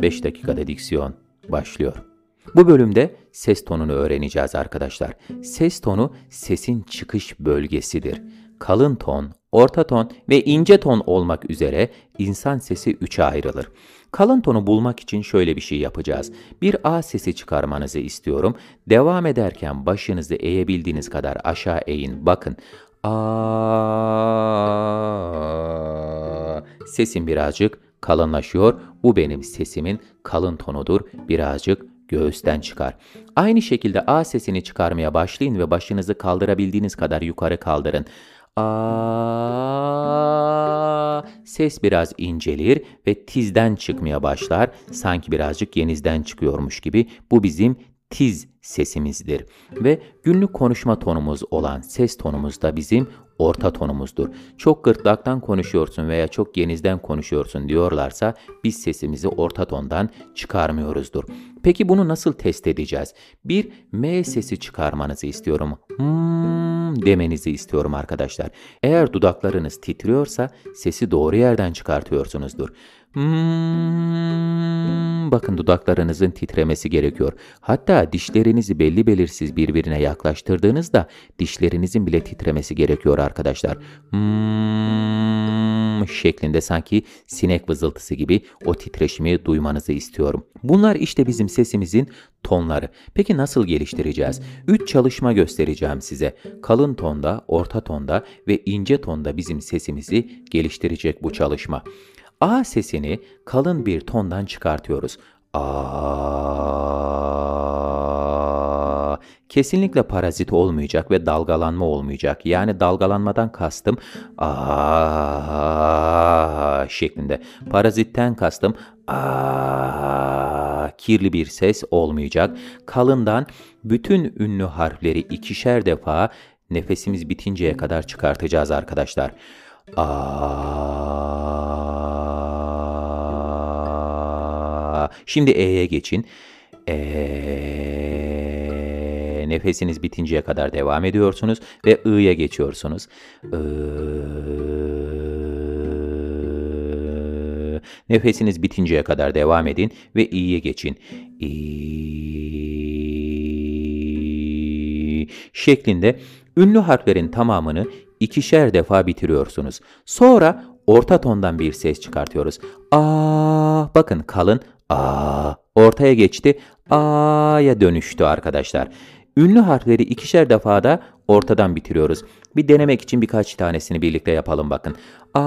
5 dakikada diksiyon başlıyor. Bu bölümde ses tonunu öğreneceğiz arkadaşlar. Ses tonu sesin çıkış bölgesidir. Kalın ton, orta ton ve ince ton olmak üzere insan sesi üçe ayrılır. Kalın tonu bulmak için şöyle bir şey yapacağız. Bir A sesi çıkarmanızı istiyorum. Devam ederken başınızı eğebildiğiniz kadar aşağı eğin. Bakın. A sesim birazcık kalınlaşıyor. Bu benim sesimin kalın tonudur. Birazcık göğüsten çıkar. Aynı şekilde A sesini çıkarmaya başlayın ve başınızı kaldırabildiğiniz kadar yukarı kaldırın. A ses biraz incelir ve tizden çıkmaya başlar. Sanki birazcık yenizden çıkıyormuş gibi. Bu bizim tiz sesimizdir. Ve günlük konuşma tonumuz olan ses tonumuz da bizim orta tonumuzdur. Çok gırtlaktan konuşuyorsun veya çok genizden konuşuyorsun diyorlarsa biz sesimizi orta tondan çıkarmıyoruzdur. Peki bunu nasıl test edeceğiz? Bir M sesi çıkarmanızı istiyorum. Hmm demenizi istiyorum arkadaşlar. Eğer dudaklarınız titriyorsa sesi doğru yerden çıkartıyorsunuzdur. Hmm, bakın dudaklarınızın titremesi gerekiyor. Hatta dişlerinizi belli belirsiz birbirine yaklaştırdığınızda dişlerinizin bile titremesi gerekiyor arkadaşlar. Hmm, şeklinde sanki sinek vızıltısı gibi o titreşimi duymanızı istiyorum. Bunlar işte bizim sesimizin tonları. Peki nasıl geliştireceğiz? 3 çalışma göstereceğim size. Kalın tonda, orta tonda ve ince tonda bizim sesimizi geliştirecek bu çalışma. A sesini kalın bir tondan çıkartıyoruz. A kesinlikle parazit olmayacak ve dalgalanma olmayacak. Yani dalgalanmadan kastım a şeklinde. Parazitten kastım a kirli bir ses olmayacak. Kalından bütün ünlü harfleri ikişer defa nefesimiz bitinceye kadar çıkartacağız arkadaşlar. A. Şimdi E'ye geçin. E. Nefesiniz bitinceye kadar devam ediyorsunuz ve I'ya geçiyorsunuz. I. Nefesiniz bitinceye kadar devam edin ve i'ye geçin. İ şeklinde ünlü harflerin tamamını ikişer defa bitiriyorsunuz. Sonra orta tondan bir ses çıkartıyoruz. A bakın kalın a ortaya geçti. A'ya dönüştü arkadaşlar. Ünlü harfleri ikişer defa da ortadan bitiriyoruz. Bir denemek için birkaç tanesini birlikte yapalım bakın. A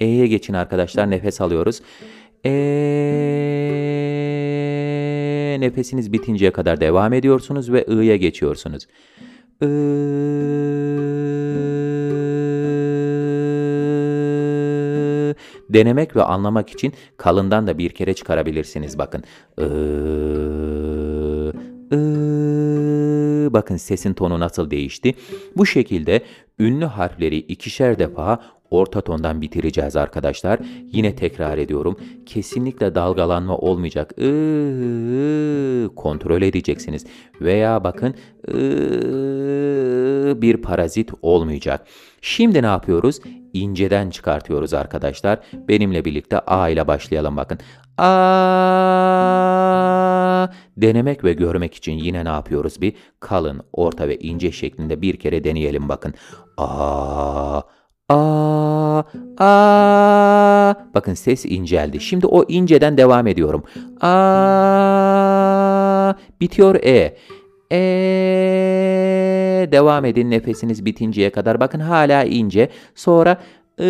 E'ye geçin arkadaşlar. Nefes alıyoruz. E nefesiniz bitinceye kadar devam ediyorsunuz ve I'ya geçiyorsunuz. I denemek ve anlamak için kalından da bir kere çıkarabilirsiniz bakın. I, I, bakın sesin tonu nasıl değişti. Bu şekilde ünlü harfleri ikişer defa orta tondan bitireceğiz arkadaşlar. Yine tekrar ediyorum. Kesinlikle dalgalanma olmayacak. Iı, kontrol edeceksiniz. Veya bakın ıı, bir parazit olmayacak. Şimdi ne yapıyoruz? İnceden çıkartıyoruz arkadaşlar. Benimle birlikte A ile başlayalım bakın. A denemek ve görmek için yine ne yapıyoruz? Bir kalın, orta ve ince şeklinde bir kere deneyelim bakın. A A, a. Bakın ses inceldi. Şimdi o inceden devam ediyorum. A, bitiyor E. E, devam edin nefesiniz bitinceye kadar. Bakın hala ince. Sonra I,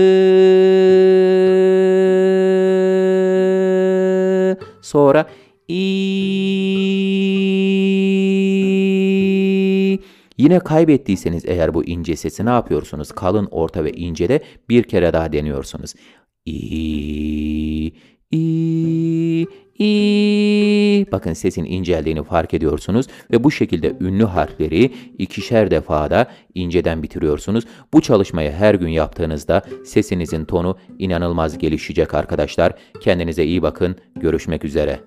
sonra I, Yine kaybettiyseniz eğer bu ince sesi ne yapıyorsunuz? Kalın, orta ve incede bir kere daha deniyorsunuz. İ, i, i. Bakın sesin inceldiğini fark ediyorsunuz ve bu şekilde ünlü harfleri ikişer defada inceden bitiriyorsunuz. Bu çalışmayı her gün yaptığınızda sesinizin tonu inanılmaz gelişecek arkadaşlar. Kendinize iyi bakın. Görüşmek üzere.